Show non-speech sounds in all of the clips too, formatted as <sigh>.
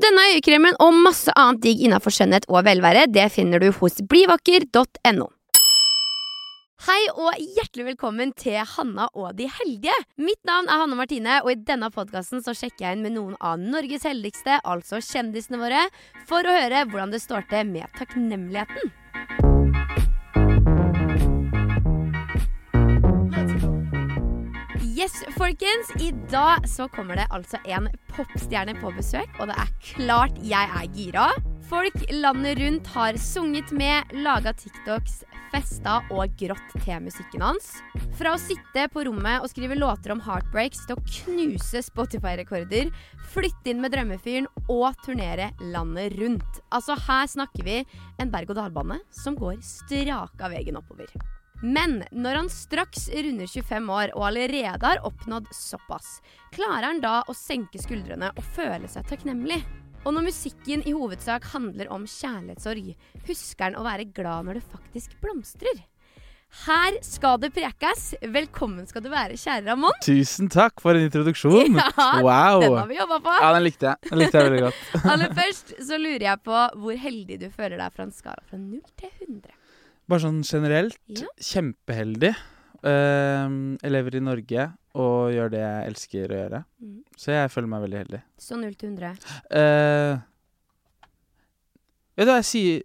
Denne øyekremen og masse annet digg innafor skjønnhet og velvære, det finner du hos blivakker.no. Hei og hjertelig velkommen til Hanna og de heldige. Mitt navn er Hanne Martine, og i denne podkasten sjekker jeg inn med noen av Norges heldigste, altså kjendisene våre, for å høre hvordan det står til med takknemligheten. Yes, folkens. I dag så kommer det altså en popstjerne på besøk, og det er klart jeg er gira. Folk landet rundt har sunget med, laga TikToks, festa og grått til musikken hans. Fra å sitte på rommet og skrive låter om heartbreaks til å knuse Spotify-rekorder, flytte inn med drømmefyren og turnere landet rundt. Altså, her snakker vi en berg-og-dal-bane som går straka veien oppover. Men når han straks runder 25 år og allerede har oppnådd såpass, klarer han da å senke skuldrene og føle seg takknemlig. Og når musikken i hovedsak handler om kjærlighetssorg, husker han å være glad når det faktisk blomstrer. Her skal det prekes. Velkommen skal du være, kjære Ramón. Tusen takk for en introduksjon. <laughs> Ja, wow. Den har vi jobba på. Ja, den likte jeg. Den likte jeg veldig godt. <laughs> Aller først så lurer jeg på hvor heldig du føler deg fra en skala fra 0 til 100. Bare sånn generelt, Ja. kjempeheldig. Uh, jeg lever i Norge og gjør det jeg elsker å gjøre. Mm. Så jeg føler meg veldig heldig. Så 0 til 100. Uh, vet du hva jeg sier?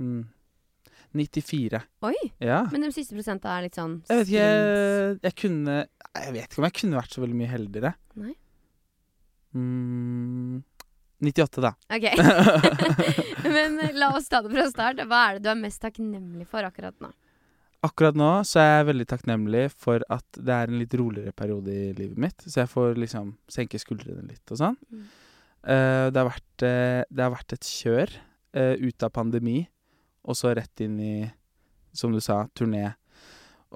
Mm, 94. Oi! Ja. Men de siste prosentene er litt sånn Jeg vet ikke jeg, Jeg kunne Jeg vet ikke om jeg kunne vært så veldig mye heldigere. Nei. Mm, 98, da. Ok. <laughs> Men eh, la oss ta det fra start. Hva er det du er mest takknemlig for akkurat nå? Akkurat nå så er jeg veldig takknemlig for at det er en litt roligere periode i livet mitt. Så jeg får liksom senke skuldrene litt og sånn. Mm. Uh, det, har vært, uh, det har vært et kjør uh, ut av pandemi, og så rett inn i, som du sa, turné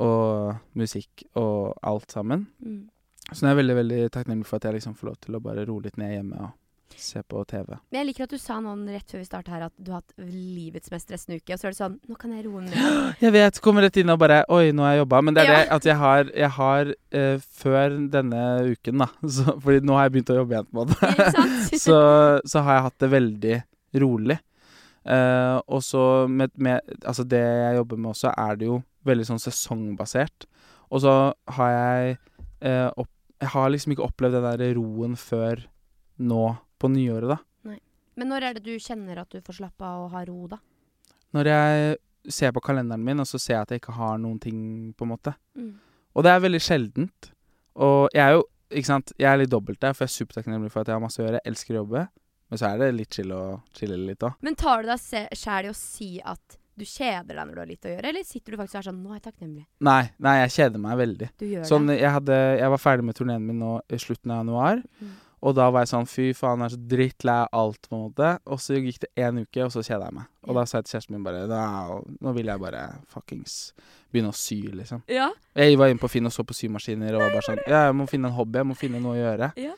og musikk og alt sammen. Mm. Så nå er jeg veldig veldig takknemlig for at jeg liksom får lov til å bare roe litt ned hjemme og se på TV. Men jeg liker at du sa noen rett før vi starta her at du har hatt livets mest stressende uke. Og så er det sånn Nå kan jeg roe ned. <gasps> Jeg vet, kommer rett inn og bare Oi, nå har jeg jobba. Men det er Ja. det at jeg har, jeg har uh, før denne uken, da <laughs> så, Fordi nå har jeg begynt å jobbe igjen, på en måte. <laughs> Så, så har jeg hatt det veldig rolig. Uh, og så med, med Altså, det jeg jobber med også, er det jo veldig sånn sesongbasert. Og så har jeg uh, opp, Jeg har liksom ikke opplevd den der roen før nå på nyåret, da. Men når er det du kjenner at du får slappe av og ha ro, da? Når jeg ser på kalenderen min, og så ser jeg at jeg ikke har noen ting, på en måte. Mm. Og det er veldig sjeldent. Og jeg er jo ikke sant, jeg er litt dobbelt der, for jeg er supertakknemlig for at jeg har masse å gjøre. Jeg elsker å jobbe. Men så er det litt chill å chille litt òg. Men tar du deg sjæl i å si at du kjeder deg når du har litt å gjøre, eller sitter du faktisk og er sånn Nå er jeg takknemlig. Nei, nei, jeg kjeder meg veldig. Du gjør Sånn, det. jeg, hadde, jeg var ferdig med turneen min nå i slutten av januar. Mm. Og da var jeg sånn fy faen, jeg er så drittlei av alt, på en måte. Og så gikk det én uke, og så kjeda jeg meg. Og da sa jeg til kjæresten min bare "Nå- Nå vil jeg bare fuckings begynne å sy, liksom. Ja. Jeg var inne på Finn og så på symaskiner og var bare sånn Ja, jeg må finne en hobby, jeg må finne noe å gjøre. Ja.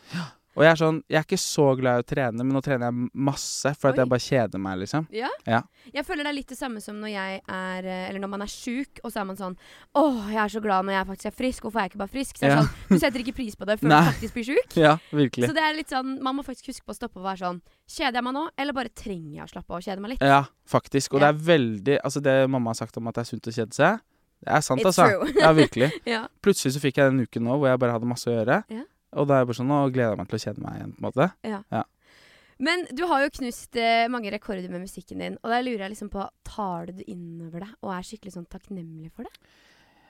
Og jeg er sånn Jeg er ikke så glad i å trene, men nå trener jeg masse for at Oi. jeg bare kjeder meg, liksom. Ja. Ja. Jeg føler det er litt det samme som når jeg er eh, Eller når man er sjuk, og så er man sånn Åh, jeg er så glad når jeg faktisk er frisk. Hvorfor er jeg ikke bare frisk? Så er Ja. sånn, Du setter ikke pris på det før <laughs> Nei. du faktisk blir sjuk. Ja, virkelig. Så det er litt sånn Man må faktisk huske på å stoppe og være sånn Kjeder jeg meg nå, eller bare trenger jeg å slappe av og kjede meg litt? Ja, faktisk. Og Ja. det er veldig Altså, det mamma har sagt om at det er sunt å kjede seg, det er sant, It's altså. Ja, virkelig. <laughs> Ja. Plutselig så fikk jeg den uken nå hvor jeg bare hadde masse å gjøre. Ja. Og da er jeg bare sånn Nå gleder jeg meg til å kjede meg igjen, på en måte. Ja Men du har jo knust eh, mange rekorder med musikken din, og da lurer jeg liksom på Tar du det innover deg og er skikkelig sånn takknemlig for det?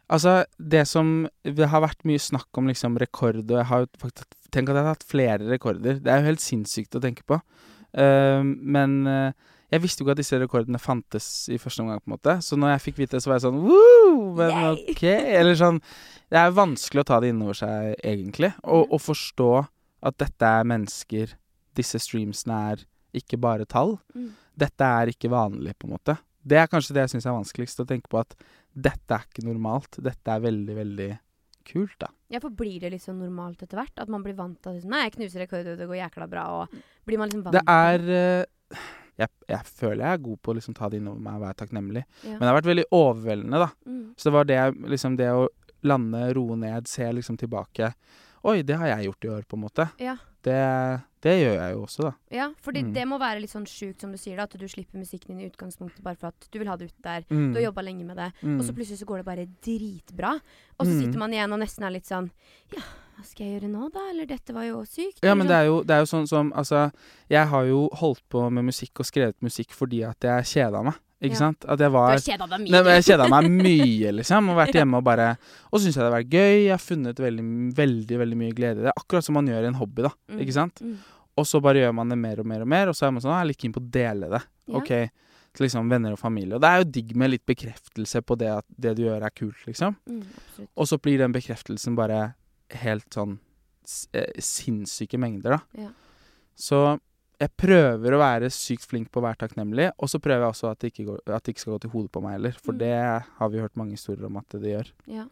Altså, det som Det har vært mye snakk om liksom rekord, og jeg har jo faktisk Tenk at jeg har hatt flere rekorder. Det er jo helt sinnssykt å tenke på. Uh, men eh, jeg visste jo ikke at disse rekordene fantes i første omgang, på en måte. Så når jeg fikk vite det, så var jeg sånn Woo! Men Yay! OK. Eller sånn Det er vanskelig å ta det innover seg, egentlig. Og, og forstå at dette er mennesker. Disse streamsene er ikke bare tall. Mm. Dette er ikke vanlig, på en måte. Det er kanskje det jeg syns er vanskeligst, å tenke på at dette er ikke normalt. Dette er veldig, veldig kult, da. Ja, for blir det sånn normalt etter hvert? At man blir vant til at liksom, Nei, jeg knuser rekorder, det går jækla bra, og blir man liksom vant til Det er eh, jeg, jeg føler jeg er god på å liksom ta det innover meg og være takknemlig. Ja. Men det har vært veldig overveldende, da. Mm. Så det var det, liksom det å lande, roe ned, se liksom tilbake. Oi, det har jeg gjort i år, på en måte. Ja. Det, det gjør jeg jo også, da. Ja, fordi Mm. det må være litt sånn sjukt, som du sier, da, at du slipper musikken din i utgangspunktet bare for at du vil ha det ut der. Mm. Du har jobba lenge med det, Mm. og så plutselig så går det bare dritbra. Og så Mm. sitter man igjen og nesten er litt sånn Ja, hva skal jeg gjøre nå, da? Eller dette var jo sykt. Ja, men sånn. det er, jo, det er jo sånn som Altså, jeg har jo holdt på med musikk og skrevet musikk fordi at jeg kjeda meg. Ikke Ja. sant? At jeg Du var har kjeda deg mye. Nei, jeg kjeda meg mye, liksom. Og vært hjemme og bare Og syns jeg det har vært gøy. Jeg har funnet veldig, veldig veldig mye glede i det. Akkurat som man gjør i en hobby, da. Mm. Ikke sant? Mm. Og så bare gjør man det mer og mer og mer, og så er man sånn «Ah, Jeg er litt keen på å dele det. Ja. OK. Til liksom venner og familie. Og det er jo digg med litt bekreftelse på det at det du gjør, er kult, liksom. Mm. Og så blir den bekreftelsen bare helt sånn eh, sinnssyke mengder, da. Ja. Så jeg prøver å være sykt flink på å være takknemlig, og så prøver jeg også at det ikke, går, at det ikke skal gå til hodet på meg heller. For Mm. det har vi hørt mange historier om at det gjør. Ja.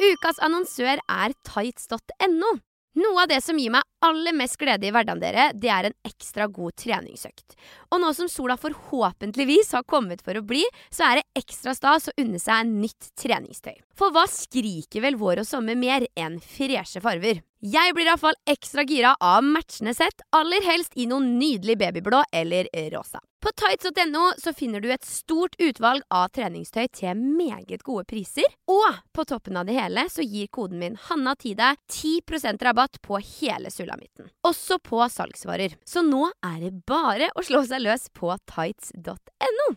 Ukas annonsør er tights.no. Noe av det som gir meg aller mest glede i hverdagen, dere, det er en ekstra god treningsøkt. Og nå som sola forhåpentligvis har kommet for å bli, så er det ekstra stas å unne seg nytt treningstøy. For hva skriker vel vår og sommer mer enn freshe farver? Jeg blir iallfall ekstra gira av matchende sett, aller helst i noe nydelig babyblå eller rosa. På tights.no så finner du et stort utvalg av treningstøy til meget gode priser. Og på toppen av det hele så gir koden min Hanna Tide 10% rabatt på hele sulamitten. Også på salgsvarer. Så nå er det bare å slå seg løs på tights.no.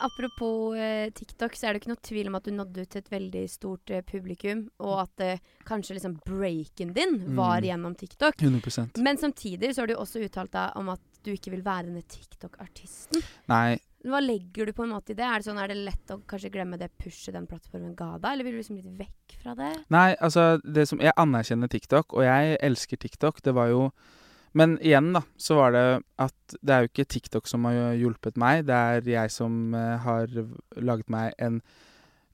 Apropos eh, TikTok, så er det ikke noe tvil om at du nådde ut til et veldig stort eh, publikum, og at eh, kanskje liksom breaken din var Mm. gjennom TikTok. 100 Men samtidig så har du også uttalt deg om at du ikke vil være denne TikTok-artisten. Nei, Hva legger du på en måte i det? Er det sånn, er det lett å kanskje glemme det pushet den plattformen ga deg, eller vil du liksom litt vekk fra det? nei, altså det som, Jeg anerkjenner TikTok, og jeg elsker TikTok. Det var jo Men igjen, da, så var det at det er jo ikke TikTok som har hjulpet meg. Det er jeg som eh, har laget meg en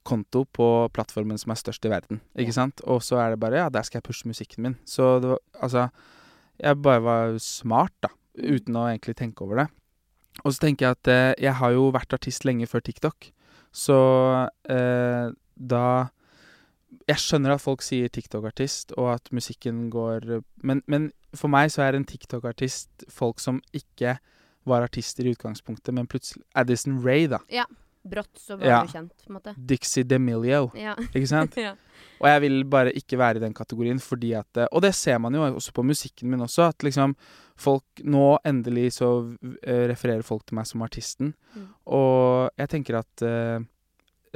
konto på plattformen som er størst i verden. Ikke sant? Og så er det bare Ja, der skal jeg pushe musikken min. Så det var Altså Jeg bare var smart, da. Uten å egentlig tenke over det. Og så tenker jeg at eh, jeg har jo vært artist lenge før TikTok. Så eh, da Jeg skjønner at folk sier TikTok-artist, og at musikken går men, men for meg så er en TikTok-artist folk som ikke var artister i utgangspunktet, men plutselig Addison Ray, da. Ja. Brått så var Ja. du kjent, på en måte. Dixie DeMilio, Ja. ikke sant? <laughs> ja. Og jeg vil bare ikke være i den kategorien fordi at eh, Og det ser man jo også på musikken min også, at liksom folk Nå endelig så eh, refererer folk til meg som artisten. Mm. Og jeg tenker at uh,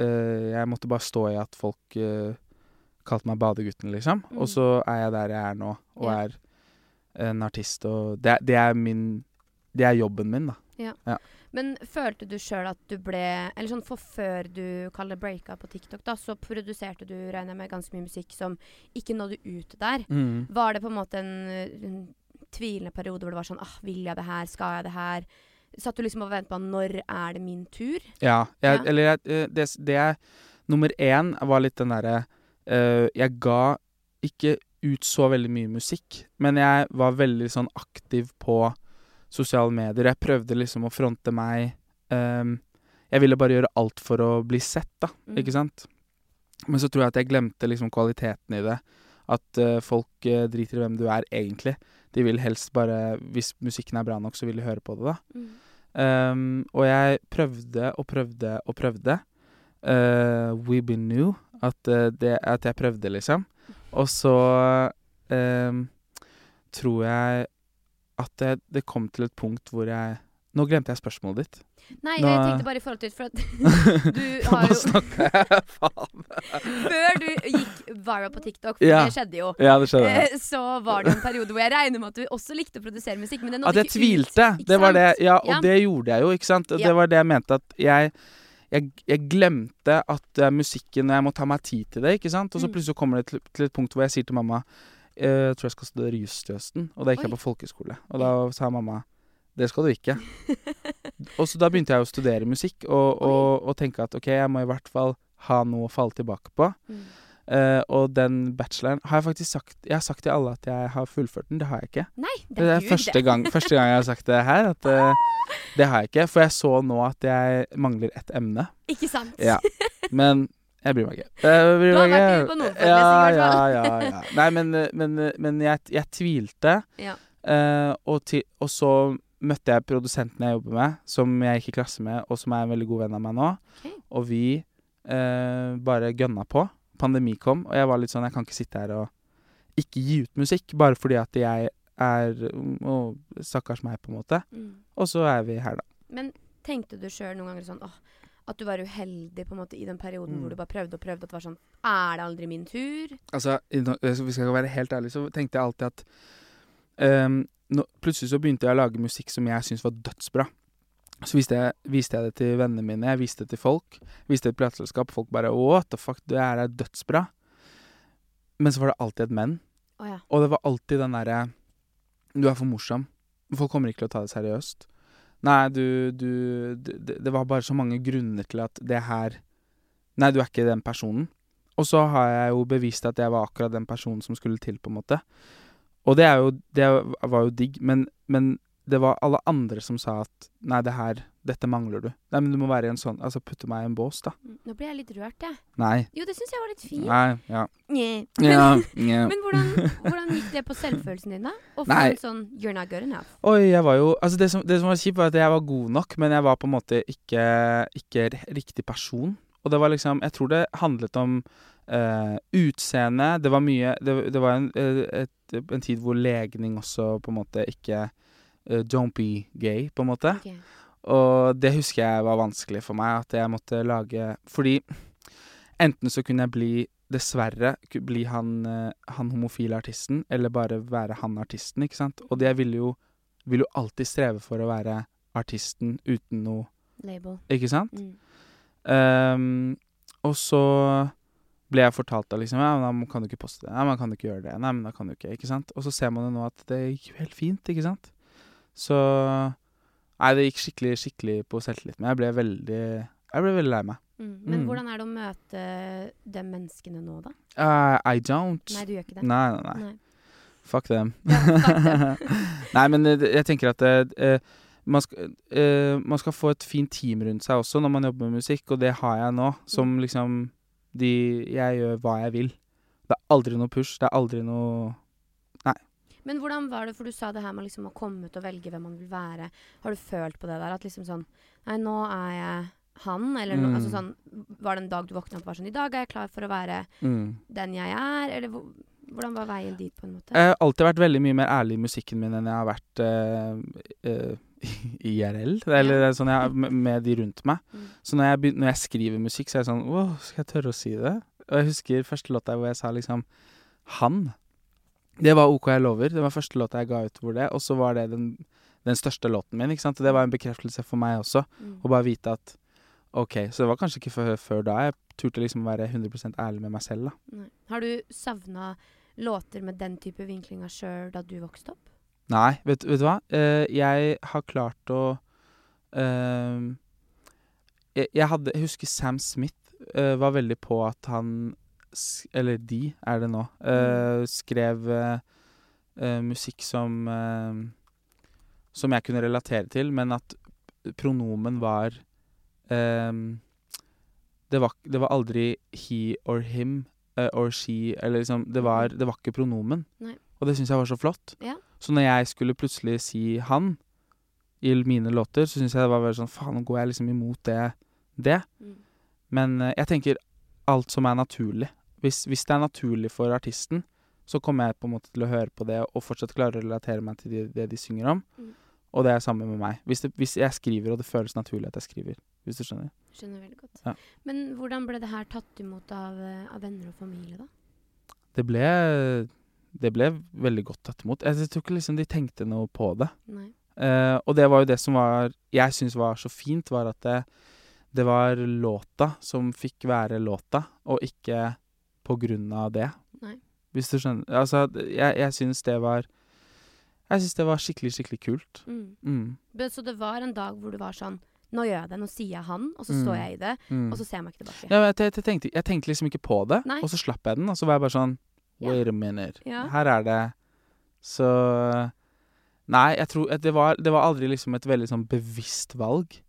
uh, jeg måtte bare stå i at folk uh, kalte meg Badegutten, liksom. Mm. Og så er jeg der jeg er nå, og Ja. er en artist, og det, det er min Det er jobben min, da. Men følte du sjøl at du ble Eller sånn for før du kaller breaka på TikTok, da, så produserte du, regner jeg med, ganske mye musikk som ikke nådde ut der. Var det på en måte en, en tvilende periode hvor det var sånn ah, Vil jeg det her? Skal jeg det her? Satt du liksom og ventet på når er det min tur? Ja. Jeg, Ja. Eller jeg, eh, det, det er Nummer én var litt den derre uh, Jeg ga ikke ut så veldig mye musikk, men jeg var veldig sånn aktiv på sosiale medier. Jeg prøvde liksom å fronte meg. um, jeg ville bare gjøre alt for å bli sett, da. Mm. Ikke sant? Men så tror jeg at jeg glemte liksom kvaliteten i det. At uh, folk uh, driter i hvem du er, egentlig. De vil helst bare Hvis musikken er bra nok, så vil de høre på det, da. Mm. Um, og jeg prøvde og prøvde og prøvde. Uh, we been new. At, det, at jeg prøvde, liksom. Og så eh, tror jeg at det, det kom til et punkt hvor jeg Nå glemte jeg spørsmålet ditt. Nei, Nå- jeg tenkte bare i forhold til For at <laughs> du Nå har jo snakka jeg faen. Før du gikk viral på TikTok, for Ja. det skjedde jo. Ja, det skjedde. eh, Så var det en periode hvor jeg regner med at du også likte å produsere musikk. Men det nådde At jeg tvilte. Ut, Det var det. Ja, og Ja. det gjorde jeg jo, ikke sant. Det var det jeg mente at jeg jeg, jeg glemte at eh, musikken Jeg må ta meg tid til det, ikke sant. Og så Mm. plutselig kommer det til, til et punkt hvor jeg sier til mamma eh, Jeg tror jeg skal studere juss til høsten. Og da gikk jeg på folkeskole. Og da sa mamma det skal du ikke. <laughs> og så da begynte jeg å studere musikk og, og, og tenke at ok, jeg må i hvert fall ha noe å falle tilbake på. Mm. Eh, og den bacheloren har jeg faktisk sagt Jeg har sagt til alle at jeg har fullført den. Det har jeg ikke. Nei, det Det er, er første gang, første gang jeg har sagt det her. At uh, <laughs> det har jeg ikke. For jeg så nå at jeg mangler ett emne. Ikke sant? Ja. <laughs> Men jeg bryr meg ikke. Bryr Du har meg vært ikke. på noen ja, forelesninger, i ja, hvert fall. ja, ja. Nei, men, men, men jeg, jeg tvilte. Ja. Uh, og, ti, og så møtte jeg produsenten jeg jobber med, som jeg gikk i klasse med, og som er en veldig god venn av meg nå. Okay. Og vi bare gønna på. Pandemi kom, og jeg var litt sånn Jeg kan ikke sitte her og ikke gi ut musikk bare fordi at jeg er Og stakkars meg, på en måte. Mm. Og så er vi her, da. Men tenkte du sjøl noen ganger sånn åh, at du var uheldig på en måte i den perioden Mm. hvor du bare prøvde og prøvde? At det var sånn Er det aldri min tur? Altså, hvis jeg skal være helt ærlig, så tenkte jeg alltid at um, nå, Plutselig så begynte jeg å lage musikk som jeg syntes var dødsbra. Så viste jeg, viste jeg det til vennene mine, jeg viste det til folk. Viste det til plateselskap, folk bare What the fuck, det her er dødsbra. Men så var det alltid et men. Oh, ja. Og det var alltid den derre Du er for morsom. Folk kommer ikke til å ta det seriøst. Nei, du, du det, det var bare så mange grunner til at det her Nei, du er ikke den personen. Og så har jeg jo bevist at jeg var akkurat den personen som skulle til, på en måte. Og det er jo Det var jo digg, men, men det var alle andre som sa at nei, det her Dette mangler du. Nei, men du må være i en sånn Altså putte meg i en bås, da. Mm, Nå ble jeg litt rørt, jeg. Nei. Jo, det syns jeg var litt fint. Nei. Ja. Nye. Ja. ja. <laughs> Men hvordan, <laughs> hvordan gikk det på selvfølelsen din, da? Å få en sånn 'you're not good enough'? Oi, jeg var jo Altså, det som, det som var kjipt, var at jeg var god nok, men jeg var på en måte ikke, ikke riktig person. Og det var liksom Jeg tror det handlet om uh, utseende. Det var mye Det, det var en, eh, et, en tid hvor legning også på en måte ikke Don't be gay, på en måte. Okay. Og det husker jeg var vanskelig for meg, at jeg måtte lage Fordi enten så kunne jeg bli Dessverre bli han, eh, han homofile artisten, eller bare være han artisten, ikke sant. Og det jeg ville jo Vil jo alltid streve for å være artisten uten noe Label. Ikke sant? Mm. Um, og så ble jeg fortalt da liksom Ja, men da kan du ikke poste det. Nei, man kan du ikke gjøre det. Nei, men da kan du ikke. Ikke sant? Og så ser man jo nå at det gikk jo helt fint, ikke sant? Så Nei, det gikk skikkelig, skikkelig på selvtilliten. Jeg ble veldig Jeg ble veldig lei meg. Mm. Men Mm. hvordan er det å møte de menneskene nå, da? Uh, I don't. Nei, du gjør ikke det. Nei, nei, nei. Nei. Fuck them. <laughs> Ja, fuck them. <laughs> nei, men eh, jeg tenker at uh, man, skal, uh, man skal få et fint team rundt seg også når man jobber med musikk, og det har jeg nå. Som Mm. liksom de, Jeg gjør hva jeg vil. Det er aldri noe push. Det er aldri noe Men hvordan var det, for du sa det her med liksom å komme ut og velge hvem man vil være. Har du følt på det der at liksom sånn Nei, nå er jeg han, eller no, Mm. altså sånn Var det en dag du våkna opp og var sånn I dag er jeg klar for å være mm. den jeg er, eller hvordan var veien dit, på en måte? Jeg har alltid vært veldig mye mer ærlig i musikken min enn jeg har vært uh, uh, IRL. Eller Ja. sånn jeg, med, med de rundt meg. Mm. Så når jeg, når jeg skriver musikk, så er jeg sånn Wow, skal jeg tørre å si det? Og jeg husker første låta hvor jeg sa liksom Han. Det var OK, jeg lover. Det var første låta jeg ga ut hvor det, og så var det den, den største låten min. ikke sant? Og det var en bekreftelse for meg også, Mm. å bare vite at OK. Så det var kanskje ikke før, før da jeg turte liksom å være 100% ærlig med meg selv, da. Nei. Har du savna låter med den type vinklinger sjøl da du vokste opp? Nei, vet, vet du hva? Uh, jeg har klart å uh, jeg, jeg hadde Jeg husker Sam Smith uh, var veldig på at han Eller de, er det nå. Uh, skrev eh, musikk som Som jeg kunne relatere til, men at pronomen var det, var, det var aldri he or him or she, eller liksom Det var, det var ikke pronomen. Nei. Og det syns jeg var så flott. Ja. Så når jeg skulle plutselig si han i mine låter, så syns jeg det var veldig sånn Faen, nå går jeg liksom imot det. det. Mm. Men jeg tenker alt som er naturlig. Hvis, hvis det er naturlig for artisten, så kommer jeg på en måte til å høre på det og fortsatt klare å relatere meg til det, det de synger om. Mm. Og det er samme med meg. Hvis, det, hvis jeg skriver, og det føles naturlig at jeg skriver. Hvis du skjønner. Skjønner veldig godt. Ja. Men hvordan ble det her tatt imot av, eh, av venner og familie, da? Det ble, det ble veldig godt tatt imot. Jeg tror ikke liksom de tenkte noe på det. Eh, og det var jo det som var jeg syns var så fint, var at det, det var låta som fikk være låta, og ikke på grunn av det. Nei. Hvis du skjønner. Altså, jeg, jeg syns det var Jeg syns det var skikkelig, skikkelig kult. Mm. Mm. Men Så det var en dag hvor du var sånn Nå gjør jeg det, nå sier jeg han, og så står Mm. jeg i det, Mm. og så ser jeg meg ikke tilbake. Ja, jeg, jeg, jeg, tenkte, jeg tenkte liksom ikke på det, Nei. og så slapp jeg den, og så var jeg bare sånn. Wait a minute. Ja. Her er det Så Nei, jeg tror det var, det var aldri liksom et veldig sånn bevisst valg.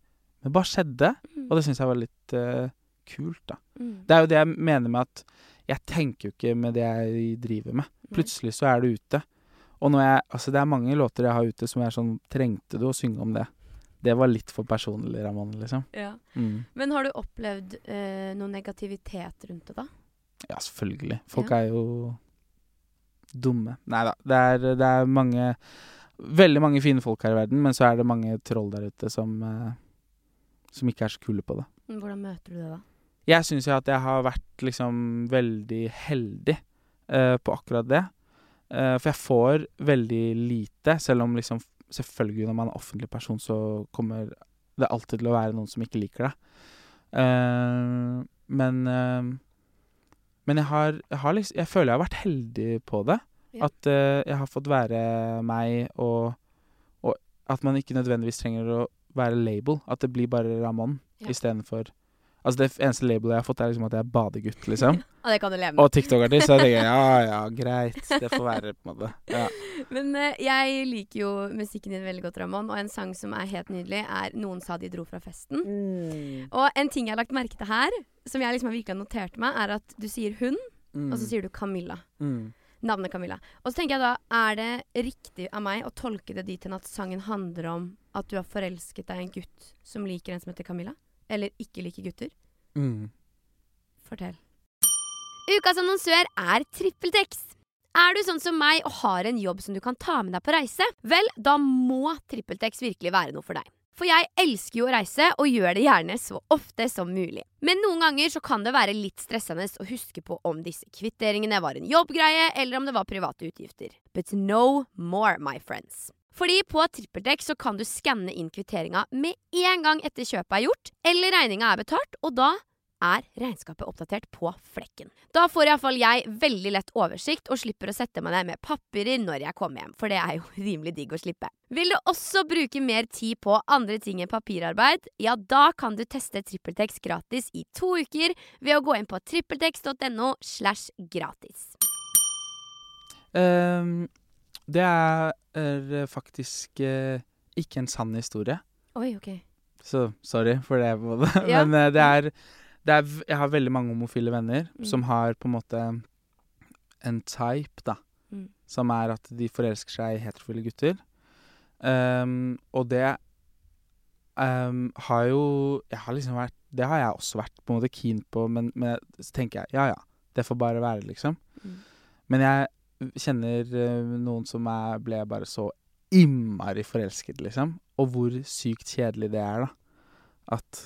Men det bare skjedde, Mm. og det syns jeg var litt uh, kult, da. Mm. Det er jo det jeg mener med at jeg tenker jo ikke med det jeg driver med. Plutselig så er det ute. Og når jeg Altså, det er mange låter jeg har ute som er sånn Trengte du å synge om det? Det var litt for personlig, Ramon liksom. Ja. Mm. Men har du opplevd eh, noe negativitet rundt det, da? Ja, selvfølgelig. Folk Ja. er jo dumme. Nei da. Det er, det er mange Veldig mange fine folk her i verden, men så er det mange troll der ute som eh, Som ikke er så kule på det. Hvordan møter du det, da? Jeg syns jo at jeg har vært liksom veldig heldig eh, på akkurat det. Eh, for jeg får veldig lite, selv om liksom Selvfølgelig når man er offentlig person, så kommer det alltid til å være noen som ikke liker det. Eh, men eh, Men jeg har, jeg har liksom Jeg føler jeg har vært heldig på det. Ja. At eh, jeg har fått være meg, og, og at man ikke nødvendigvis trenger å være label. At det blir bare Ramón Ja. istedenfor Altså Det eneste labelet jeg har fått, er liksom at jeg er badegutt, liksom. <laughs> og det kan du leve med. Og TikTok-artist. Så jeg tenker ja ja, <laughs> greit. Det får være, på en måte. Ja. Men uh, jeg liker jo musikken din veldig godt, Ramón. Og en sang som er helt nydelig, er 'Noen sa de dro fra festen'. Og en ting jeg har lagt merke til her, som jeg liksom har virkelig notert meg, er at du sier 'hun', Mm. og så sier du 'Camilla'. mm. Navnet Camilla. Og så tenker jeg da, er det riktig av meg å tolke det dit hen at sangen handler om at du har forelsket deg i en gutt som liker en som heter Camilla? Eller ikke liker gutter? Mm. Fortell. Ukas annonsør er TrippelTex. Er du sånn som meg og har en jobb som du kan ta med deg på reise? Vel, da må TrippelTex virkelig være noe for deg. For jeg elsker jo å reise, og gjør det gjerne så ofte som mulig. Men noen ganger så kan det være litt stressende å huske på om disse kvitteringene var en jobbgreie, eller om det var private utgifter. But no more, my friends. Fordi på TrippelTex så kan du skanne inn kvitteringa med en gang etter kjøpet er gjort, eller regninga er betalt, og da er regnskapet oppdatert på flekken. Da får iallfall jeg veldig lett oversikt og slipper å sette meg ned med papirer når jeg kommer hjem, for det er jo <laughs> rimelig digg å slippe. Vil du også bruke mer tid på andre ting enn papirarbeid, ja da kan du teste TrippelTex gratis i to uker ved å gå inn på trippeltex.no slash gratis. Ehm, det er, er faktisk eh, ikke en sann historie. Oi, ok. Så sorry for det. <laughs> måte. Ja. Men eh, det er, det er Jeg har veldig mange homofile venner Mm. som har på en måte en type, da. Mm. Som er at de forelsker seg i heterofile gutter. Um, og det um, har jo Jeg har liksom vært Det har jeg også vært på en måte keen på, men, men så tenker jeg ja ja, det får bare være, liksom. Mm. Men jeg kjenner eh, noen som er, ble bare så innmari forelsket, liksom. Og hvor sykt kjedelig det er, da. At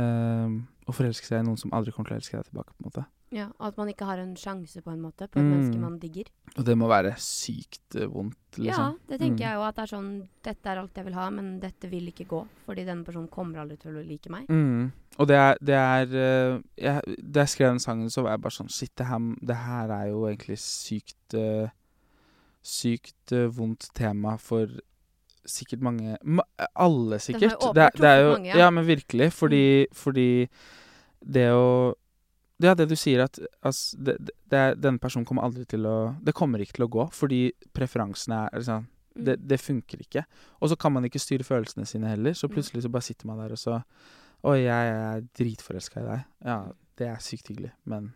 ehm, Å forelske seg i noen som aldri kommer til å elske deg tilbake, på en måte. Ja, og At man ikke har en sjanse på en måte på et Mm. menneske man digger. Og det må være sykt vondt, vondt, Ja, liksom. det tenker Mm. jeg jo at det er sånn Dette er alt jeg vil ha, men dette vil ikke gå. Fordi denne personen kommer aldri til å like meg. Mm. Og det er, det er eh, jeg, Da jeg skrev den sangen, så var jeg bare sånn Shit, det her, det her er jo egentlig sykt eh, Sykt eh, vondt tema for sikkert mange ma Alle, sikkert. åpenbart det, det er jo mange, ja. Mm. Ja, men virkelig. Fordi, fordi det å Ja, det du sier at altså, det, det, det er, denne personen kommer aldri til å Det kommer ikke til å gå, fordi preferansene er liksom Mm. det, det funker ikke. Og så kan man ikke styre følelsene sine heller, så Mm. plutselig så bare sitter man der og så Oi, jeg er dritforelska i deg. Ja, det er sykt hyggelig, men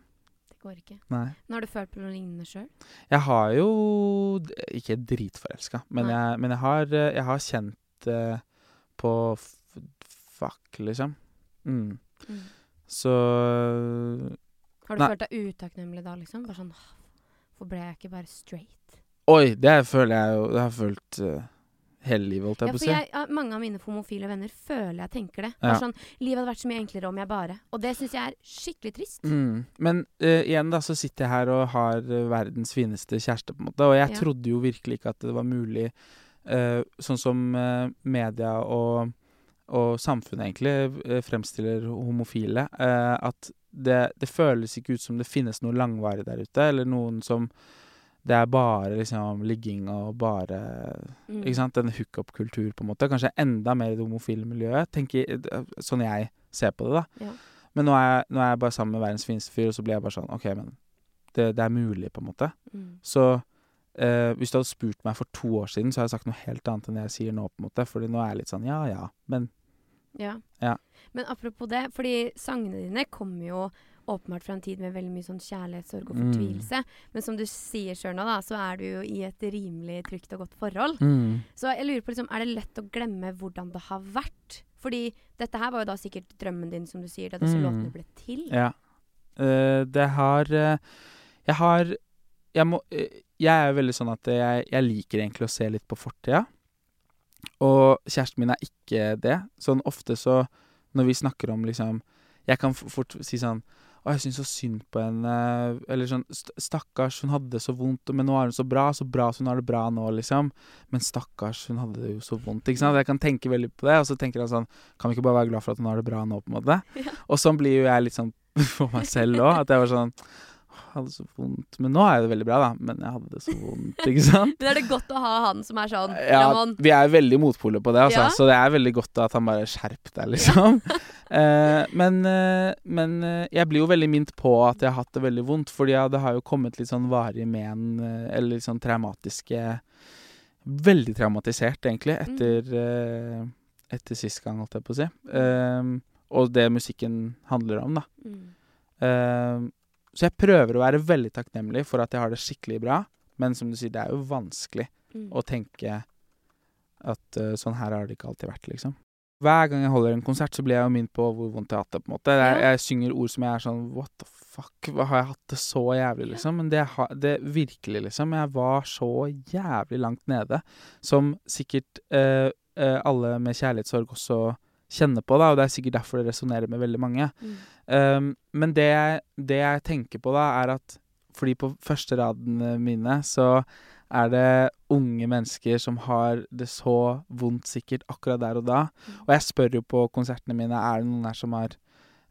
Det går ikke. nei. Men har du følt på noe lignende sjøl? Jeg har jo Ikke dritforelska, men, jeg, men jeg, har, jeg har kjent uh, på fuck, liksom. Mm. Så Har du Nei. følt deg utakknemlig da, liksom? Bare sånn Hvorfor ble jeg ikke bare straight? Oi, det føler jeg jo Det har jeg følt uh, hele livet, holdt Ja, på å si. ja, mange av mine homofile venner føler jeg tenker det. Ja. Sånn, Livet hadde vært så mye enklere om jeg bare Og det syns jeg er skikkelig trist. Mm. Men uh, igjen da, så sitter jeg her og har uh, verdens fineste kjæreste, på en måte. Og jeg Ja. trodde jo virkelig ikke at det var mulig, eh, sånn som eh, media og, og samfunnet egentlig eh, fremstiller homofile, eh, at det, det føles ikke ut som det finnes noe langvarig der ute, eller noen som det er bare liksom ligging og bare Mm. Ikke sant? En hookup-kultur, på en måte. Kanskje enda mer i det homofile miljøet. Tenker, sånn jeg ser på det, da. Ja. Men nå er, jeg, nå er jeg bare sammen med verdens fineste fyr, og så blir jeg bare sånn OK, men det, det er mulig, på en måte. Mm. Så eh, hvis du hadde spurt meg for to år siden, så hadde jeg sagt noe helt annet enn jeg sier nå, på en måte. Fordi nå er jeg litt sånn ja ja, men Ja. Ja. Men apropos det, fordi sangene dine kommer jo åpenbart fra en tid med veldig mye sånn kjærlighet, sorg og Mm. fortvilelse. Men som du sier sjøl nå, da, så er du jo i et rimelig trygt og godt forhold. mm. Så jeg lurer på, liksom, er det lett å glemme hvordan det har vært? Fordi dette her var jo da sikkert drømmen din, som du sier, da disse Mm. låtene ble til. Ja. Uh, det har uh, Jeg har jeg, må, uh, jeg er jo veldig sånn at jeg, jeg liker egentlig å se litt på fortida. Og kjæresten min er ikke det. Sånn ofte så Når vi snakker om liksom Jeg kan fort si sånn å, jeg syns så synd på henne. Eller sånn Stakkars, hun hadde det så vondt, men nå er hun så bra. Så bra så hun har det bra nå, liksom. Men stakkars, hun hadde det jo så vondt. Ikke sant? Jeg kan tenke veldig på det, og så tenker jeg sånn Kan vi ikke bare være glad for at hun har det bra nå, på en måte? Ja. Og sånn blir jo jeg litt sånn <laughs> for meg selv òg. At jeg var sånn «Åh, Jeg hadde så vondt. Men nå er det veldig bra, da. Men jeg hadde det så vondt, ikke <laughs> sant? Men er det godt å ha han som er sånn Ja, Ramon, vi er veldig motpoler på det, altså. Ja. Så det er veldig godt at han bare skjerp deg, liksom. <laughs> Eh, men eh, men eh, jeg blir jo veldig minnet på at jeg har hatt det veldig vondt, fordi ja, det har jo kommet litt sånn varige men, eh, eller litt sånn traumatiske Veldig traumatisert, egentlig, etter, eh, etter sist gang, holdt jeg på å si. Eh, og det musikken handler om, da. mm. Så jeg prøver å være veldig takknemlig for at jeg har det skikkelig bra, men som du sier, det er jo vanskelig Mm. å tenke at uh, sånn her har det ikke alltid vært, liksom. Hver gang jeg holder en konsert, så blir jeg jo minnet på hvor vondt jeg har hatt det. på en måte. Jeg, jeg synger ord som jeg er sånn What the fuck? Hva har jeg hatt det så jævlig, liksom? Men det, det virkelig, liksom. Jeg var så jævlig langt nede. Som sikkert uh, uh, alle med kjærlighetssorg også kjenner på, da, og det er sikkert derfor det resonnerer med veldig mange. Mm. Um, men det jeg, det jeg tenker på da, er at fordi på første radene mine så er det unge mennesker som har det så vondt sikkert akkurat der og da. Mm. Og jeg spør jo på konsertene mine er det noen her som har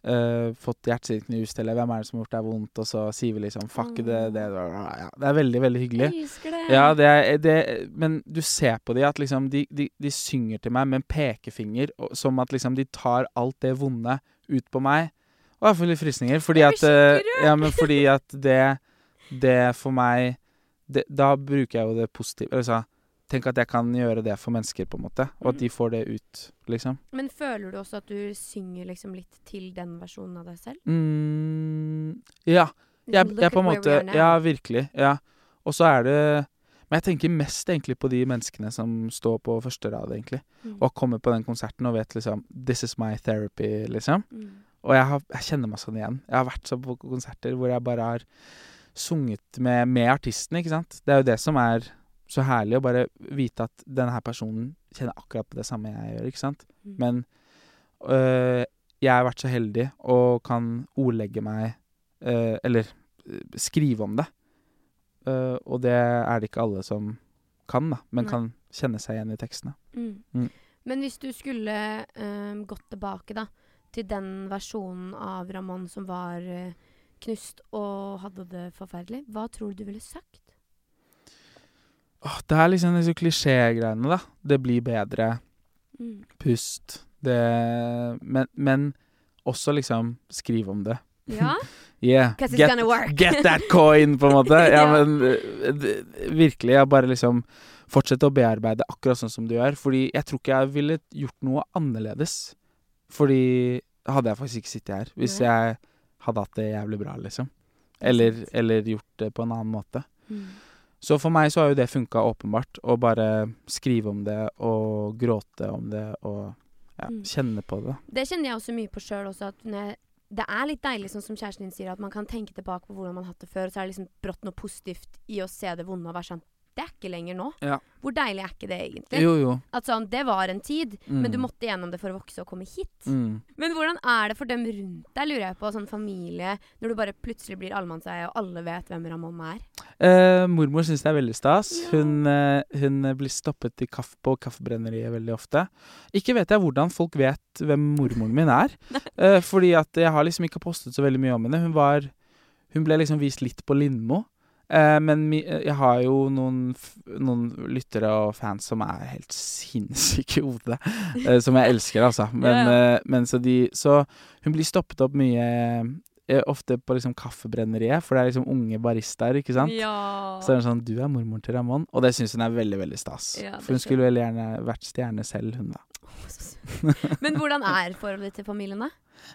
uh, fått hjertet sitt knust, eller hvem er det som har gjort deg vondt, og så sier vi liksom fuck det, det, det, ja, det er veldig, veldig hyggelig. Jeg husker det. Ja, det det, men du ser på de at liksom de, de, de synger til meg med en pekefinger, og, som at liksom de tar alt det vonde ut på meg. Og jeg får litt frysninger, fordi at rørt. Ja, men fordi at det, det for meg Da bruker jeg jo det positive. Altså, tenk at jeg kan gjøre det for mennesker, på en måte, og at de Mm. får det ut, liksom. Men føler du også at du synger liksom litt til den versjonen av deg selv? Mm, ja. Jeg, Liksom, jeg på en måte. Ja, virkelig. Ja. Og så er det Men jeg tenker mest egentlig på de menneskene som står på første rad, egentlig. Mm. Og kommer på den konserten og vet liksom This is my therapy, liksom. Mm. Og jeg, har, jeg kjenner meg sånn igjen. Jeg har vært så på konserter hvor jeg bare har sunget med, med artisten, ikke sant. Det er jo det som er så herlig, å bare vite at denne her personen kjenner akkurat på det samme jeg gjør, ikke sant. Mm. Men øh, jeg har vært så heldig og kan ordlegge meg øh, Eller øh, skrive om det. Uh, og det er det ikke alle som kan, da, men Nei. kan kjenne seg igjen i tekstene. Mm. Mm. Men hvis du skulle øh, gått tilbake da til den versjonen av Ramón som var eh, knust og hadde det forferdelig, hva tror du du ville sagt? Åh, det er liksom disse klisjégreiene, da. Det blir bedre. Mm. Pust. Det men, men også liksom skrive om det. Ja? <laughs> Yeah. Get, get that coin, på en måte. <laughs> Ja, Ja. men øh, virkelig. Jeg bare liksom fortsette å bearbeide akkurat sånn som du gjør. Fordi jeg tror ikke jeg ville gjort noe annerledes. Fordi hadde jeg faktisk ikke sittet her hvis jeg hadde hatt det jævlig bra, liksom. Er Eller, eller gjort det på en annen måte. Mm. Så for meg så har jo det funka åpenbart. Å bare skrive om det og gråte om det og ja, Mm. kjenne på det. Det kjenner jeg også mye på sjøl også. At jeg, det er litt deilig, sånn som kjæresten din sier, at man kan tenke tilbake på hvordan man har hatt det før, og så er det liksom brått noe positivt i å se det vonde og være sånn det er ikke lenger nå. Ja. Hvor deilig er ikke det egentlig? Jo, jo. At sånn, Det var en tid, men Mm. du måtte gjennom det for å vokse og komme hit. Mm. Men hvordan er det for dem rundt deg, lurer jeg på, sånn familie, når du bare plutselig blir allemannseie, og alle vet hvem Ramón er? Eh, mormor syns det er veldig stas. Ja. Hun, eh, hun blir stoppet i kaff på kaffebrenneriet veldig ofte. Ikke vet jeg hvordan folk vet hvem mormoren min er. <laughs> eh, fordi at jeg har liksom ikke postet så veldig mye om henne. Hun var Hun ble liksom vist litt på Lindmo. Eh, men eh, jeg har jo noen, noen lyttere og fans som er helt sinnssyke i hodet. eh, som jeg elsker, altså. <laughs> Men, Ja, eh, men så de Så hun blir stoppet opp mye ofte på liksom kaffebrenneriet, for det er liksom unge baristaer, ikke sant. Ja. Så er det sånn Du er mormoren til Ramón. Og det syns hun er veldig veldig stas. Ja, For hun skulle veldig gjerne vært stjerne selv, hun da. Men hvordan er forholdet til familien, da?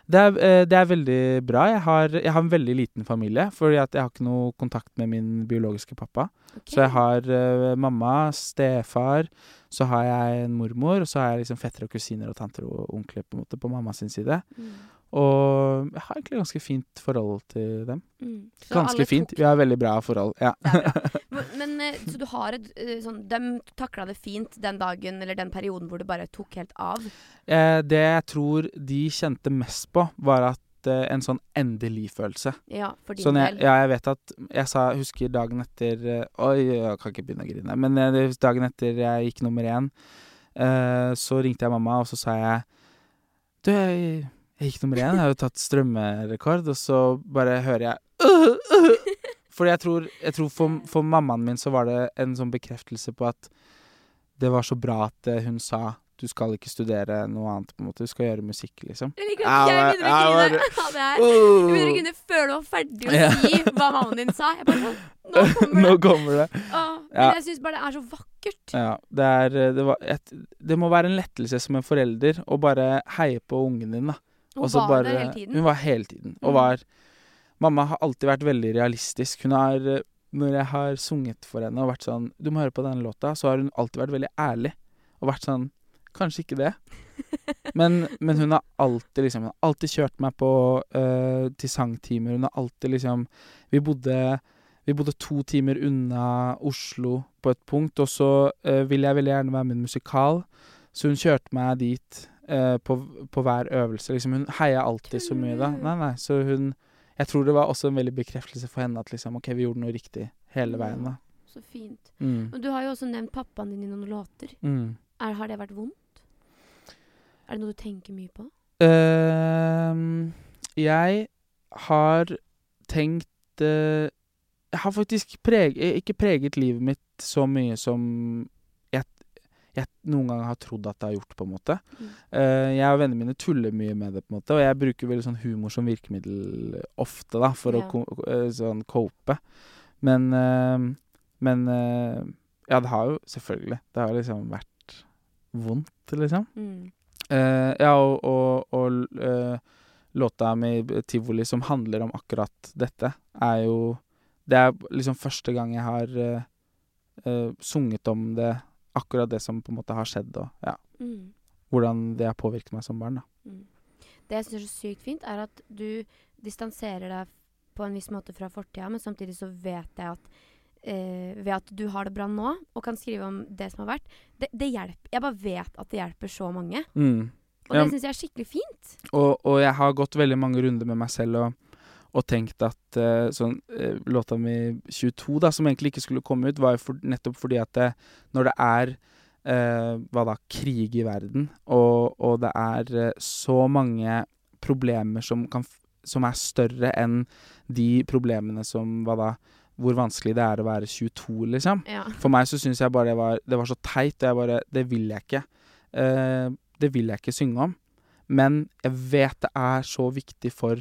Det er, eh, det er veldig bra. Jeg har, jeg har en veldig liten familie, fordi jeg har ikke noe kontakt med min biologiske pappa. Okay. Så jeg har uh, mamma, stefar, så har jeg en mormor, og så har jeg liksom fettere og kusiner og tanter og onkler på en måte på mammas side. Mm. Og jeg har egentlig ganske fint forhold til dem. Mm. Ganske fint. Vi har veldig bra forhold. Ja. <laughs> Men, eh, så du har et eh, sånn De takla det fint den dagen eller den perioden hvor det bare tok helt av? Eh, det jeg tror de kjente mest på, var at eh, en sånn endelig-følelse. Ja, for din Sånn jeg, del. ja, jeg vet at Jeg sa, husker dagen etter Oi, jeg kan ikke begynne å grine. Men dagen etter jeg gikk nummer én, eh, så ringte jeg mamma, og så sa jeg Du, jeg, jeg gikk nummer én, jeg har jo tatt strømmerekord, og så bare hører jeg «Øh, <laughs> øh». Fordi jeg tror, jeg tror for, for mammaen min så var det en sånn bekreftelse på at det var så bra at eh, hun sa du skal ikke studere noe annet, på en måte. Du skal gjøre musikk, liksom. Jeg liker at jeg begynner å grine av <laughs> det her. Jeg begynner å grine før du var ferdig å si hva mammaen din sa. Jeg bare sånn Nå kommer <laughs> Nå det. kommer det. Åh, men jeg syns bare det er så vakkert. Ja, det er eh, det, var et, det må være en lettelse som en forelder å bare heie på ungen din, da. Hun var bare- der hele tiden. Hun var hele tiden. Og Mm. var Mamma har alltid vært veldig realistisk. Hun har eh, Når jeg har sunget for henne og vært sånn 'Du må høre på denne låta', så har hun alltid vært veldig ærlig. Og vært sånn Kanskje ikke det. <laughs> Men, men hun har alltid liksom Hun har alltid kjørt meg på uh, til sangtimer. Hun har alltid liksom Vi bodde vi bodde to timer unna Oslo på et punkt, og så uh, ville jeg veldig gjerne være med i en musikal. Så hun kjørte meg dit uh, på, på hver øvelse. Liksom, hun heia alltid så mye da. Nei, nei, så hun Jeg tror det var også en veldig bekreftelse for henne at liksom, OK, vi gjorde noe riktig hele veien, da. Så fint. Mm. Og du har jo også nevnt pappaen din i noen låter. Mm. Er, har det vært vondt? Er det noe du tenker mye på? Uh, jeg har tenkt uh, Jeg har faktisk preg, ikke preget livet mitt så mye som jeg noen ganger har trodd at det har gjort, på en måte. Mm. Eh, jeg og vennene mine tuller mye med det, på en måte, og jeg bruker veldig sånn humor som virkemiddel ofte, da, for Ja. å ko eh, sånn cope. Men eh, Men Ja, det har jo selvfølgelig Det har liksom vært vondt, liksom. Mm. Ja, og, og, og låta mi Tivoli som handler om akkurat dette, er jo Det er liksom første gang jeg har sunget om det, akkurat det som på en måte har skjedd, og ja, Mm. hvordan det har påvirket meg som barn, da. Mm. Det jeg syns er så sykt fint, er at du distanserer deg på en viss måte fra fortida, men samtidig så vet jeg at eh, ved at du har det bra nå, og kan skrive om det som har vært, det, det hjelper. Jeg bare vet at det hjelper så mange. Mm. Og Ja. det syns jeg er skikkelig fint. Og, og jeg har gått veldig mange runder med meg selv og, og tenkt at uh, sånn uh, Låta mi 22, da, som egentlig ikke skulle komme ut, var jo for, nettopp fordi at det, når det er uh, hva da, krig i verden, og, og det er eh, så mange problemer som, kan, som er større enn de problemene som hva da, hvor vanskelig det er å være 22, liksom. Ja. For meg så syns jeg bare det var, det var så teit, og jeg bare Det vil jeg ikke. Eh, det vil jeg ikke synge om. Men jeg vet det er så viktig for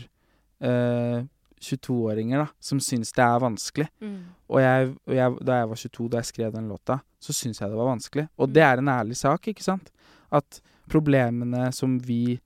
eh, 22-åringer da, som syns det er vanskelig. Mm. Og, jeg, og jeg, da jeg var 22, da jeg skrev den låta, så syns jeg det var vanskelig. Og det er en ærlig sak, ikke sant? At problemene som vi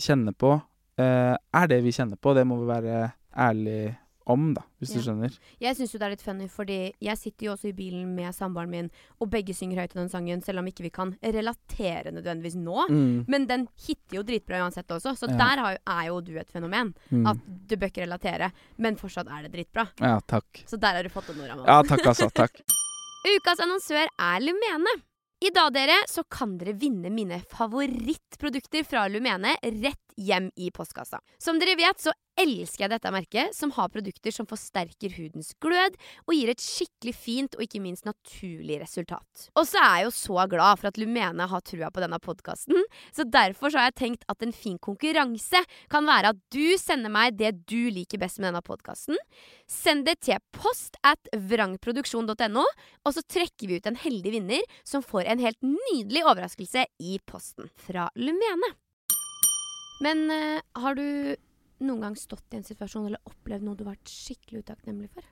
kjenner på, uh, er det vi kjenner på. Det må vi være ærlige om, da, hvis Ja. du skjønner. Jeg syns jo det er litt funny, fordi jeg sitter jo også i bilen med samboeren min, og begge synger høyt i den sangen, selv om ikke vi kan relatere nødvendigvis nå. Mm, Men den hitter jo dritbra uansett også, så Ja. der har jo, er jo du et fenomen. mm. At du bør ikke relatere, men fortsatt er det dritbra. Ja, takk. Så der har du fått det, Nora. Ja, takk, altså. Takk. <laughs> Ukas annonsør er Lumene. I dag dere, så kan dere vinne mine favorittprodukter fra Lumene rett hjem i postkassa. Som dere vet, så elsker jeg dette merket, som har produkter som forsterker hudens glød og gir et skikkelig fint og ikke minst naturlig resultat. Og så er jeg jo så glad for at Lumene har trua på denne podkasten, så derfor så har jeg tenkt at en fin konkurranse kan være at du sender meg det du liker best med denne podkasten. Send det til post at vrangproduksjon.no, og så trekker vi ut en heldig vinner som får en helt nydelig overraskelse i posten fra Lumene. Men uh, har du noen gang stått i en situasjon eller opplevd noe du har vært skikkelig utakknemlig for?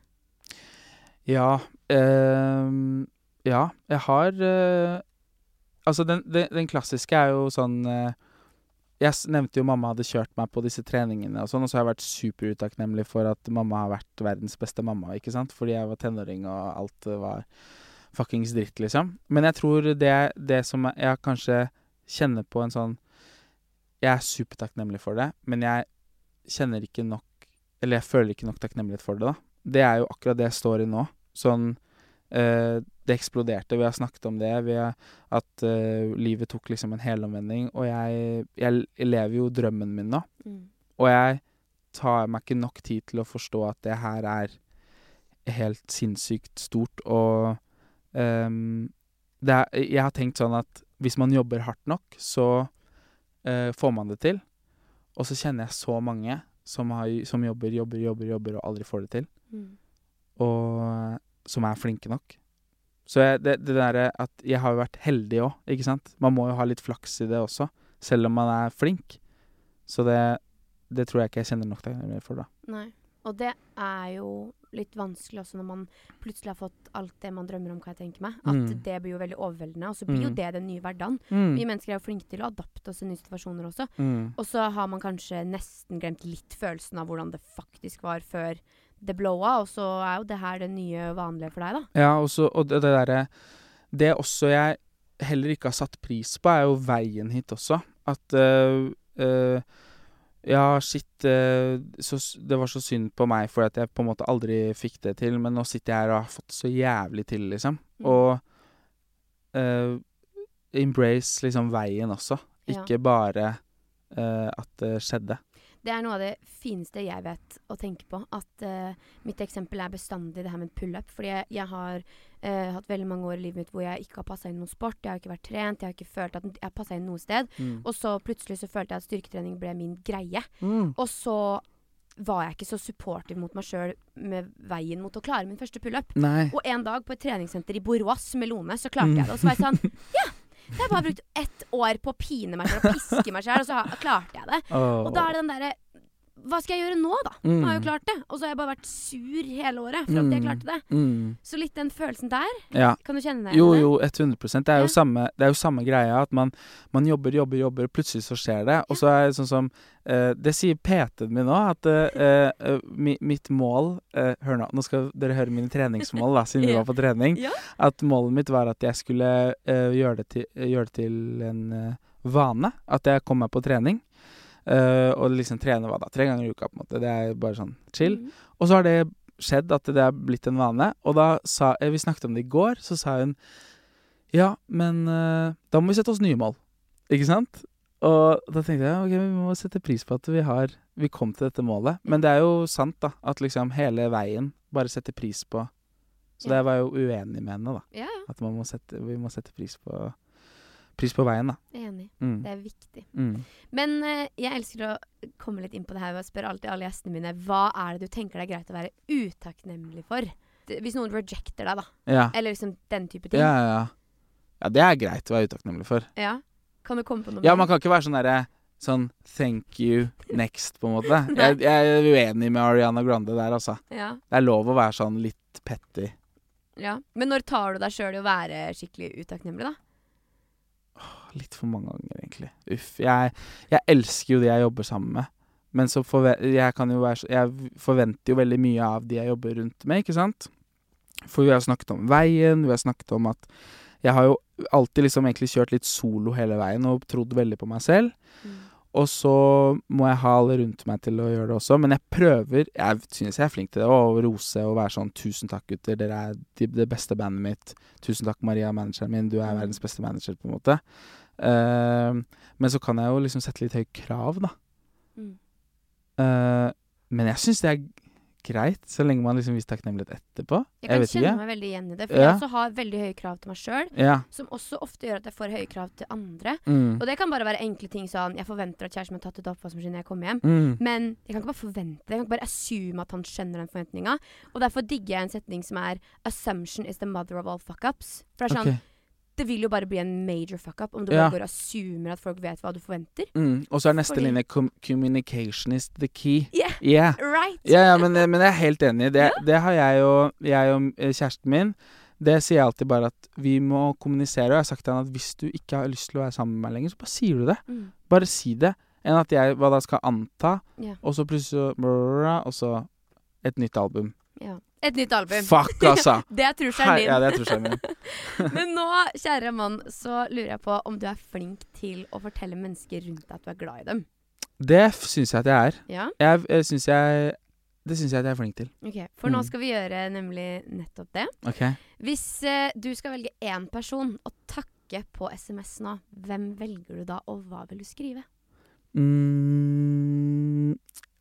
Ja. ehm, ja, jeg har eh, Altså, den, den, den klassiske er jo sånn eh, Jeg nevnte jo mamma hadde kjørt meg på disse treningene og sånn, og så har jeg vært superutakknemlig for at mamma har vært verdens beste mamma, ikke sant? Fordi jeg var tenåring og alt var fuckings dritt, liksom. Men jeg tror det, det som jeg kanskje kjenner på en sånn Jeg er supertakknemlig for det, men jeg kjenner ikke nok Eller jeg føler ikke nok takknemlighet for det, da. Det er jo akkurat det jeg står i nå. Sånn eh, Det eksploderte. Vi har snakket om det. Vi har, at eh, livet tok liksom en helomvending. Og jeg, jeg, jeg lever jo drømmen min nå. Og jeg tar meg ikke nok tid til å forstå at det her er helt sinnssykt stort. Og um, er, jeg har tenkt sånn at hvis man jobber hardt nok, så eh, får man det til. Og så kjenner jeg så mange som, har, som jobber, jobber, jobber, jobber og aldri får det til. Mm. Og som er flinke nok. Så jeg, det, det derre at jeg har jo vært heldig òg, ikke sant. Man må jo ha litt flaks i det også, selv om man er flink. Så det, det tror jeg ikke jeg kjenner nok takknemlighet for, da. Nei. Og det er jo litt vanskelig også når man plutselig har fått alt det man drømmer om, hva jeg tenker meg. At Mm. det blir jo veldig overveldende, og så blir jo Mm. det den nye hverdagen. Vi mennesker er jo flinke til å adapte oss til nye situasjoner også. Mm. Og så har man kanskje nesten glemt litt følelsen av hvordan det faktisk var før det blowa, og så er jo det her det nye vanlige for deg, da. Ja, også, og det, det derre Det også jeg heller ikke har satt pris på, er jo veien hit også. At øh, øh, Ja, shit øh, så, Det var så synd på meg fordi at jeg på en måte aldri fikk det til, men nå sitter jeg her og har fått så jævlig til, liksom. Mm. Og uh, embrace liksom veien også. Ja. Ikke bare uh, at det skjedde. Det er noe av det fineste jeg vet å tenke på. At uh, mitt eksempel er bestandig det her med pull-up. Fordi jeg, jeg har uh, hatt veldig mange år i livet mitt hvor jeg ikke har passa inn noen sport. Jeg har ikke vært trent. Jeg har ikke følt at jeg passa inn noe sted. Og så plutselig så følte jeg at styrketrening ble min greie. Mm. Og så var jeg ikke så supportive mot meg sjøl med veien mot å klare min første pullup. Og en dag på et treningssenter i Borås med Lone, så klarte jeg det. Og så var jeg sånn <laughs> Ja! Jeg har bare brukt ett år på å pine meg sjøl og piske meg sjøl, og så klarte jeg det. Og da er det den derre Hva skal jeg gjøre nå, da? Nå har jeg jo klart det. Og så har jeg bare vært sur hele året for at jeg Mm. klarte det. mm. Så litt den følelsen der, Ja. kan du kjenne deg Jo, igjen Jo, jo, 100% Det er jo, samme, det er jo samme greia. At man, man jobber, jobber, jobber, plutselig så skjer det. Og så er det sånn som eh, Det sier PT-en min nå, at eh, eh, mi, mitt mål eh, Hør nå, nå skal dere høre mine treningsmål, da, siden vi <laughs> var på trening. Ja. At målet mitt var at jeg skulle eh, gjøre, det til, gjøre det til en eh, vane. At jeg kom meg på trening. Eh, og liksom trene hva da? Tre ganger i uka, på en måte. Det er bare sånn chill. Mm. Og så har det skjedd at det er blitt en vane. Og da sa eh, Vi snakket om det i går, så sa hun Ja, men uh, da må vi sette oss nye mål. Ikke sant? Og da tenkte jeg ok, vi må sette pris på at vi har Vi kom til dette målet. Men det er jo sant, da. At liksom hele veien bare setter pris på Så Ja. det var jo uenig med henne, da. Ja. At man må sette, vi må sette pris på Pris på veien, da. Enig. Mm. Det er viktig. Mm. Men eh, jeg elsker å komme litt inn på det her og spørre alltid alle gjestene mine hva er det du tenker det er greit å være utakknemlig for? Hvis noen rejecter deg, da. Ja. Eller liksom den type ting. Ja, ja, ja. Ja, det er greit å være utakknemlig for. Ja. Kan du komme på noe Ja, man kan ikke være sånn derre Sånn thank you next, på en måte. <laughs> Jeg, jeg er uenig med Ariana Grande der, altså. Ja. Det er lov å være sånn litt petty. ja. Men når tar du deg sjøl i å være skikkelig utakknemlig, da? Litt for mange ganger, egentlig. Uff. Jeg, jeg elsker jo de jeg jobber sammen med. Men så forve jeg, kan jo være, jeg forventer jo veldig mye av de jeg jobber rundt med, ikke sant? For vi har snakket om veien, vi har snakket om at Jeg har jo alltid liksom egentlig kjørt litt solo hele veien og trodd veldig på meg selv. Og så må jeg ha alle rundt meg til å gjøre det også. Men jeg prøver Jeg synes jeg er flink til det. Å rose og være sånn 'Tusen takk, gutter. Dere er de, det beste bandet mitt. Tusen takk, Maria, manageren min. Du er verdens beste manager', på en måte. Uh, men så kan jeg jo liksom sette litt høye krav, da. Mm. Uh, men jeg syns det er greit, så lenge man liksom viser takknemlighet etterpå. Jeg kan jeg kjenne ikke. meg veldig igjen i det. For Ja. jeg også har veldig høye krav til meg sjøl, Ja. som også ofte gjør at jeg får høye krav til andre. Mm. Og det kan bare være enkle ting sånn Jeg forventer at kjæresten min har tatt ut oppvaskmaskinen når jeg kommer hjem. Mm. Men jeg kan ikke bare forvente. Jeg kan ikke bare assume at han skjønner den forventninga. Og derfor digger jeg en setning som er 'Assumption is the mother of all fuck-ups'. For det er sånn Ok. Det vil jo bare bli en major fuck-up om du Ja. bare går og assumer at folk vet hva du forventer. Mm. Og så er neste Fordi- linje com 'communication is the key'. Yeah, Yeah. right! Ja, ja, men, men jeg er helt enig. Det, det har jeg og, jeg og eh, kjæresten min. Det sier jeg alltid bare at vi må kommunisere. Og jeg har sagt til han at hvis du ikke har lyst til å være sammen med meg lenger, så bare sier du det. Mm. Bare si det. Enn at jeg hva da skal anta, Ja. og så plutselig Og så et nytt album. Ja. Et nytt album. Fuck, <laughs> altså! Det er trusselen din. ja, det er trusselen min. <laughs> <laughs> Men nå, kjære mann, så lurer jeg på om du er flink til å fortelle mennesker rundt deg at du er glad i dem. Det syns jeg at jeg er. Ja? Jeg, jeg synes jeg Det syns jeg at jeg er flink til. Ok, For nå Mm. skal vi gjøre nemlig nettopp det. Ok Hvis eh, du skal velge én person å takke på SMS nå, hvem velger du da, og hva vil du skrive? mm,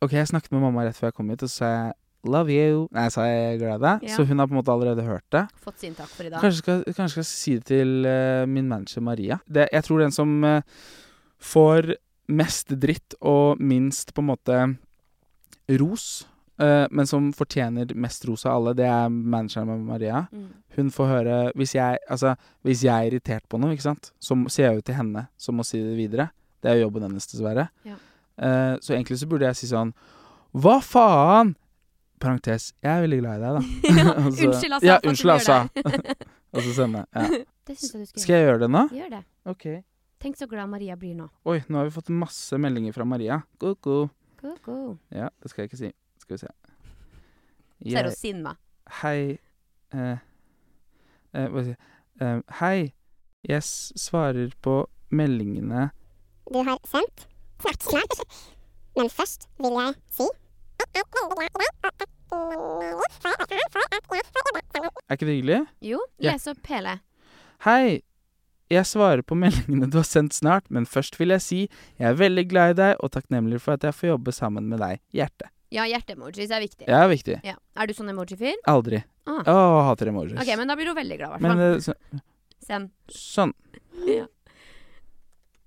Ok, jeg snakket med mamma rett før jeg kom hit, og så sa jeg 'love you'. Nei, sa jeg glad i deg. Ja. Så hun har på en måte allerede hørt det. Fått sin takk for i dag. Kanskje skal, kanskje skal si det til uh, min manager Maria. Det, jeg tror den som uh, får mest dritt og minst på en måte ros, uh, men som fortjener mest ros av alle, det er manageren med Maria. Mm. Hun får høre Hvis jeg, altså, hvis jeg er irritert på noe, ikke sant, så ser sier jeg jo til henne som må si det videre. Det er jo jobben hennes, dessverre. Ja. Eh, så egentlig så burde jeg si sånn Hva faen? Parentes. Jeg er veldig glad i deg, da. <laughs> ja, Og <laughs> unnskyld, altså. Ja, unnskyld, altså. <laughs> Og så sende. Ja. Det syns jeg du skal Skal jeg gjøre det nå? Gjør det. Ok. Tenk så glad Maria blir nå. Oi, nå har vi fått masse meldinger fra Maria. Ko-ko. Ja, det skal jeg ikke si. Skal vi se. Så er hun sinna. Hei eh, eh, Hva skal jeg? Eh, hei. Jeg s svarer på meldingene du har sendt. Snart, snart. Men først vil jeg si Er ikke det hyggelig? Jo, Ja. les opp hele. Hei. Jeg svarer på <laughs> meldingene du har sendt snart, men først vil jeg si jeg er veldig glad i deg og takknemlig for at jeg får jobbe sammen med deg. Hjerte. Ja, hjerteemojis er viktig. Ja, viktig. Ja. Er du sånn emoji-fyr? Aldri. Ah. Å, hater emojis. Ok, men da blir du veldig glad, i hvert fall. eh, så, Send. sånn. <laughs>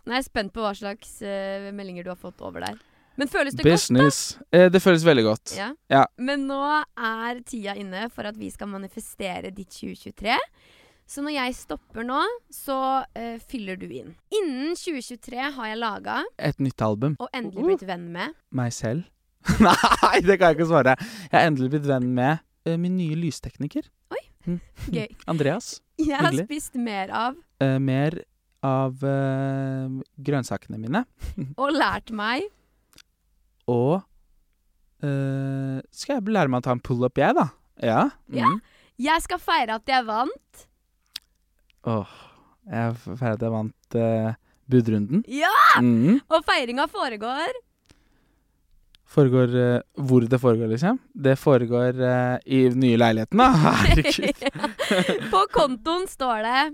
Nå er jeg spent på hva slags uh, meldinger du har fått over der. Men føles det godt, da? Eh, det føles veldig godt. Ja. Ja. Men nå er tida inne for at vi skal manifestere ditt 2023. Så når jeg stopper nå, så uh, fyller du inn. Innen 2023 har jeg laga Et nytt album. og endelig blitt venn med Meg selv? <laughs> Nei, det kan jeg ikke svare. Jeg har endelig blitt venn med uh, min nye lystekniker. Oi. Mm. <laughs> Gøy. Andreas. Jeg har Hyggelig. spist mer av uh, mer av grønnsakene mine. <laughs> og lært meg Og eh, skal jeg lære meg å ta en pull-up, jeg, da? Ja. Mm. Ja. Jeg skal feire at jeg vant. Åh, jeg feirer at jeg vant uh, budrunden. Ja! Mm. Og feiringa foregår Foregår uh, hvor det foregår, liksom? Det foregår uh, i den nye leiligheten, da. <laughs> Herregud. På kontoen står det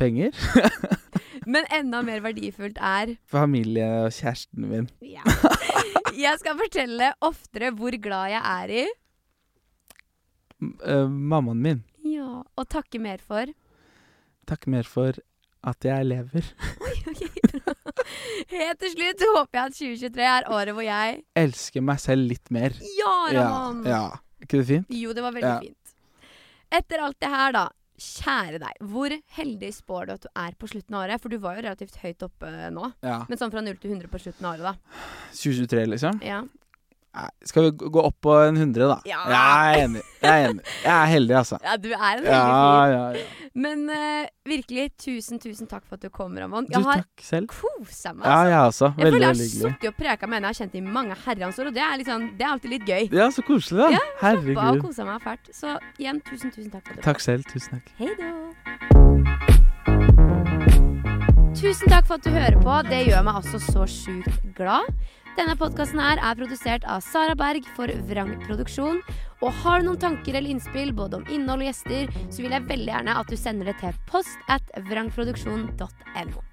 penger. <laughs> Men enda mer verdifullt er Familie og kjæresten min. ja. Jeg skal fortelle oftere hvor glad jeg er i. M- eh, mammaen min. Ja, Og takke mer for. Takke mer for at jeg lever. Helt til slutt håper jeg at 2023 er året hvor jeg Elsker meg selv litt mer. Ja, Ramon! ja. ja. ikke det fint? Jo, det var veldig Ja. fint. Etter alt det her, da. Kjære deg. Hvor heldig spår du at du er på slutten av året? For du var jo relativt høyt oppe nå. Ja. Men sånn fra 0 til 100 på slutten av året, da. 2023, liksom? Ja. Skal vi gå opp på en 100, da? Ja. Jeg er enig. Jeg er enig. Jeg er heldig, altså. ja, du er en heldig Ja, fyr. ja, ja. Men uh, virkelig, tusen, tusen takk for at du kom, Ramón. Jeg har kosa meg, Ja, altså. jeg også. Jeg føler jeg har sittet og preka med henne jeg har kjent i mange herrens år, og det er, sånn, det er alltid litt gøy. Ja, så koselig, da. Ja, Herregud. kosa meg fælt. Så igjen, tusen, tusen takk for at du Takk selv. Tusen takk. Hei da. Tusen takk for at du hører på. Det gjør meg altså så sjukt glad. Denne podkasten er produsert av Sara Berg for Vrang Produksjon. Og har du noen tanker eller innspill både om innhold og gjester, så vil jeg veldig gjerne at du sender det til post at vrangproduksjon.no.